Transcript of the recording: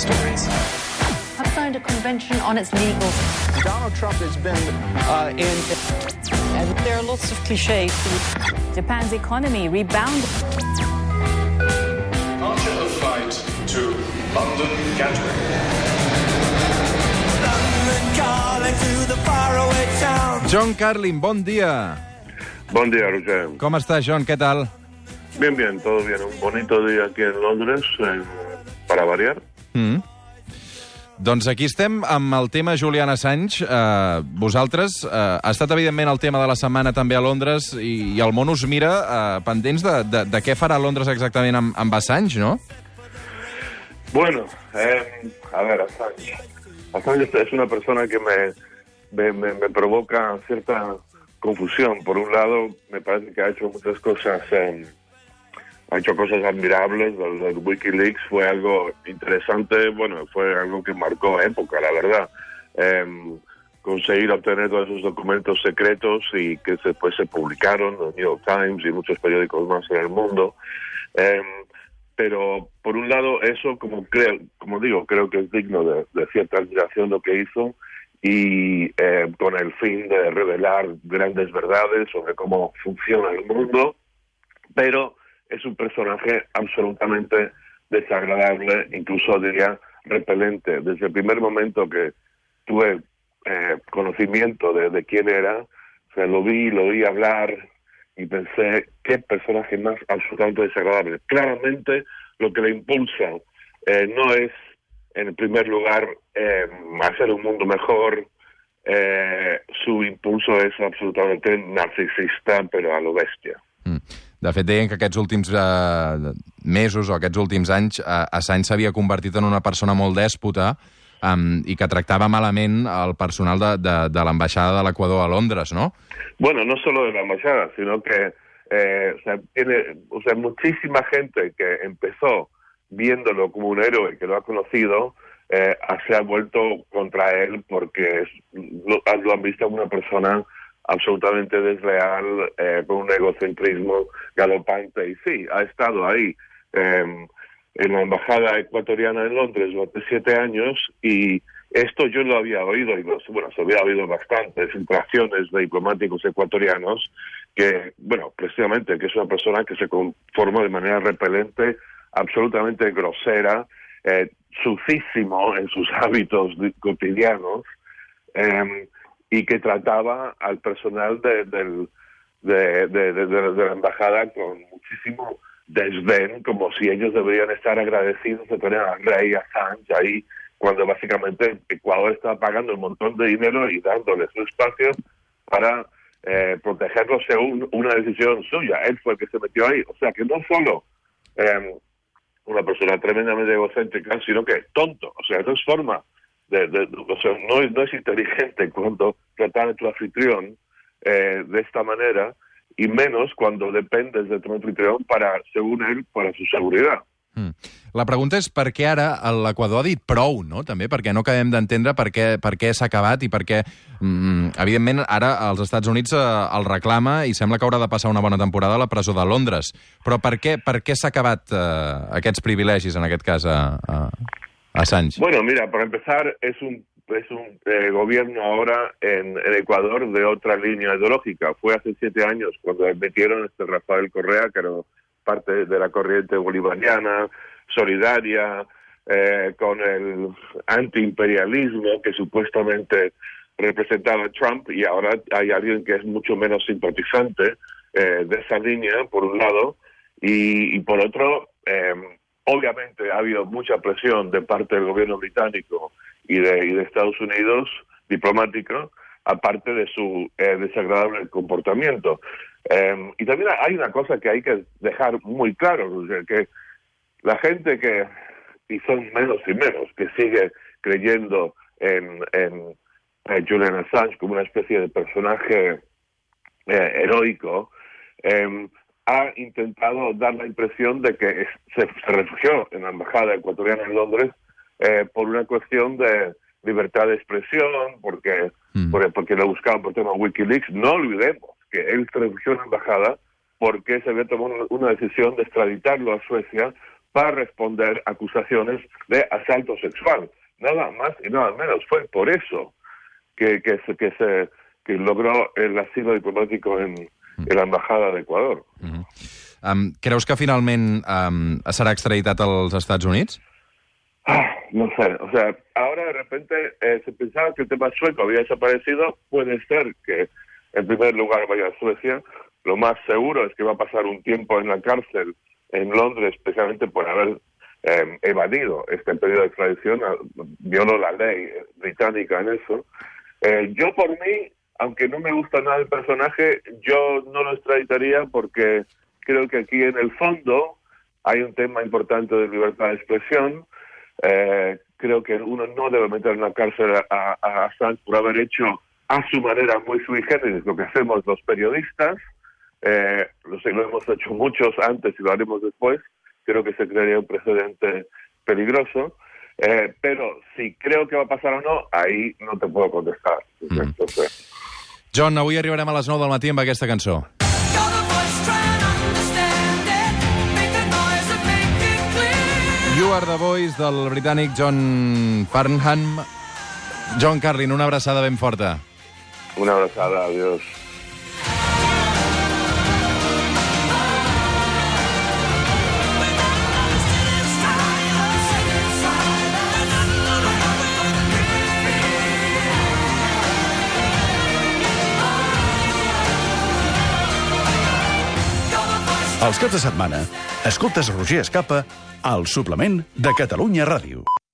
stories. have signed a convention on its legals. Donald Trump has been uh, in. And there are lots of cliches. Japan's economy rebounded. Departure of flight to London Gatwick. John Carlin, bon dia. Buen día, Roger. Com estàs, John? Què tal? Bien, bien, todo bien. Un bonito día aquí en Londres, eh, para variar. Mm. Doncs aquí estem amb el tema Julian Assange. Uh, vosaltres, uh, ha estat evidentment el tema de la setmana també a Londres i, i el món us mira uh, pendents de, de, de què farà Londres exactament amb, amb Assange, no? Bueno, eh, a ver, Assange. Assange es una persona que me, me, me- me provoca cierta confusión. Por un lado, me parece que ha hecho muchas cosas, eh, ha hecho cosas admirables. El, Wikileaks fue algo interesante, bueno, fue algo que marcó época, la verdad. Eh, conseguir obtener todos esos documentos secretos y que después se publicaron en New York Times y muchos periódicos más en el mundo. Eh, pero por un lado eso como creo como digo creo que es digno de, cierta admiración lo que hizo y eh, con el fin de revelar grandes verdades sobre cómo funciona el mundo pero es un personaje absolutamente desagradable incluso diría repelente desde el primer momento que tuve eh, conocimiento de, quién era o lo vi lo oí hablar y pensé, qué personaje más absolutamente desagradable. Claramente lo que le impulsa eh, no es, en primer lugar, eh, hacer un mundo mejor, eh, su impulso es absolutamente narcisista, pero a lo bestia. De fet, deien que aquests últims uh, mesos o aquests últims anys uh, Assange s'havia convertit en una persona molt dèspota um, i que tractava malament el personal de, de, de l'ambaixada de l'Equador a Londres, no? Bueno, no solo de la embajada, sino que eh, o sea, tiene, o sea, muchísima gente que empezó viéndolo como un héroe que lo ha conocido, eh, se ha vuelto contra él porque es- lo, lo han visto como una persona absolutamente desleal, eh, con un egocentrismo galopante. Y sí, ha estado ahí eh, en la embajada ecuatoriana en Londres durante siete años y esto yo lo había oído, y lo- bueno, se había oído bastantes filtraciones de diplomáticos ecuatorianos que, bueno, precisamente que es una persona que se conforma de manera repelente, absolutamente grosera, eh, sucísimo en sus hábitos di- cotidianos, eh, y que trataba al personal de, del- de, de- de- de- de la embajada con muchísimo desdén, como si ellos deberían estar agradecidos de tener al rey Assange ahí, cuando básicamente Ecuador estaba pagando un montón de dinero y dándole su espacio para eh, protegerlo según una decisión suya. Él fue el que se metió ahí. O sea que no solo eh, una persona tremendamente egocéntrica, sino que tonto. O sea, no es forma de, de- sea, no, no es inteligente cuando tratar a tu anfitrión eh, de esta manera y menos cuando dependes de tu anfitrión para, según él, para su seguridad. Mm. La pregunta és per què ara l'Equador ha dit prou, no? També perquè no acabem d'entendre per què, per què s'ha acabat i per què, mm, evidentment, ara els Estats Units eh, el reclama i sembla que haurà de passar una bona temporada a la presó de Londres. Però per què, per què s'ha acabat eh, aquests privilegis, en aquest cas, a, a, Bueno, mira, para empezar, es un es un eh, gobierno ahora en, en Ecuador de otra línea ideológica. Fue hace siete años cuando metieron este Rafael Correa, que era parte de la corriente bolivariana, solidaria, eh, con el antiimperialismo que supuestamente representaba Trump, y ahora hay alguien que es mucho menos simpatizante eh, de esa línea, por un lado, y, y por otro, eh, obviamente ha habido mucha presión de parte del gobierno británico y de, Estados Unidos, diplomático, aparte de su eh, desagradable comportamiento. Eh, y también hay una cosa que hay que dejar muy claro, que la gente que, y son menos y menos, que sigue creyendo en, Julian Assange como una especie de personaje eh, heroico, eh, ha intentado dar la impresión de que se, se refugió en la embajada ecuatoriana en Londres eh, por una cuestión de libertad de expresión, porque, Mm. por- porque lo buscaban por tema Wikileaks. No olvidemos que él se refugió en la embajada porque se había tomado una- una decisión de extraditarlo a Suecia para responder acusaciones de asalto sexual. Nada más y nada menos. Fue por eso que, que, se, que, se, que logró el asilo diplomático en, en la Embajada de Ecuador. Um, creus que finalment um, serà extraditat als Estats Units? Ah, no sé, o sea, ahora de repente eh, se pensaba que el tema sueco había desaparecido. Puede ser que en primer lugar vaya a Suecia. Lo más seguro es que va a pasar un tiempo en la cárcel en Londres, especialmente por haber eh, evadido este pedido de extradición. Violó la ley británica en eso. Eh, yo por mí, aunque no me gusta nada el personaje, yo no lo extraditaría porque creo que aquí en el fondo hay un tema importante de libertad de expresión. Eh, creo que uno no debe meter en la cárcel a, a Assange por haber hecho a su manera muy sui generis lo que hacemos los periodistas. Eh, lo, sé, lo hemos hecho muchos antes y lo haremos después. Creo que se crearía un precedente peligroso. Eh, pero si creo que va a pasar o no, ahí no te puedo contestar. Entonces, John, avui arribarem a les 9 del matí amb aquesta cançó. You are the voice del britànic John Farnham. John Carlin, una abraçada ben forta. una abrazada, adiós. Els caps de setmana, escoltes Roger Escapa al suplement de Catalunya Ràdio.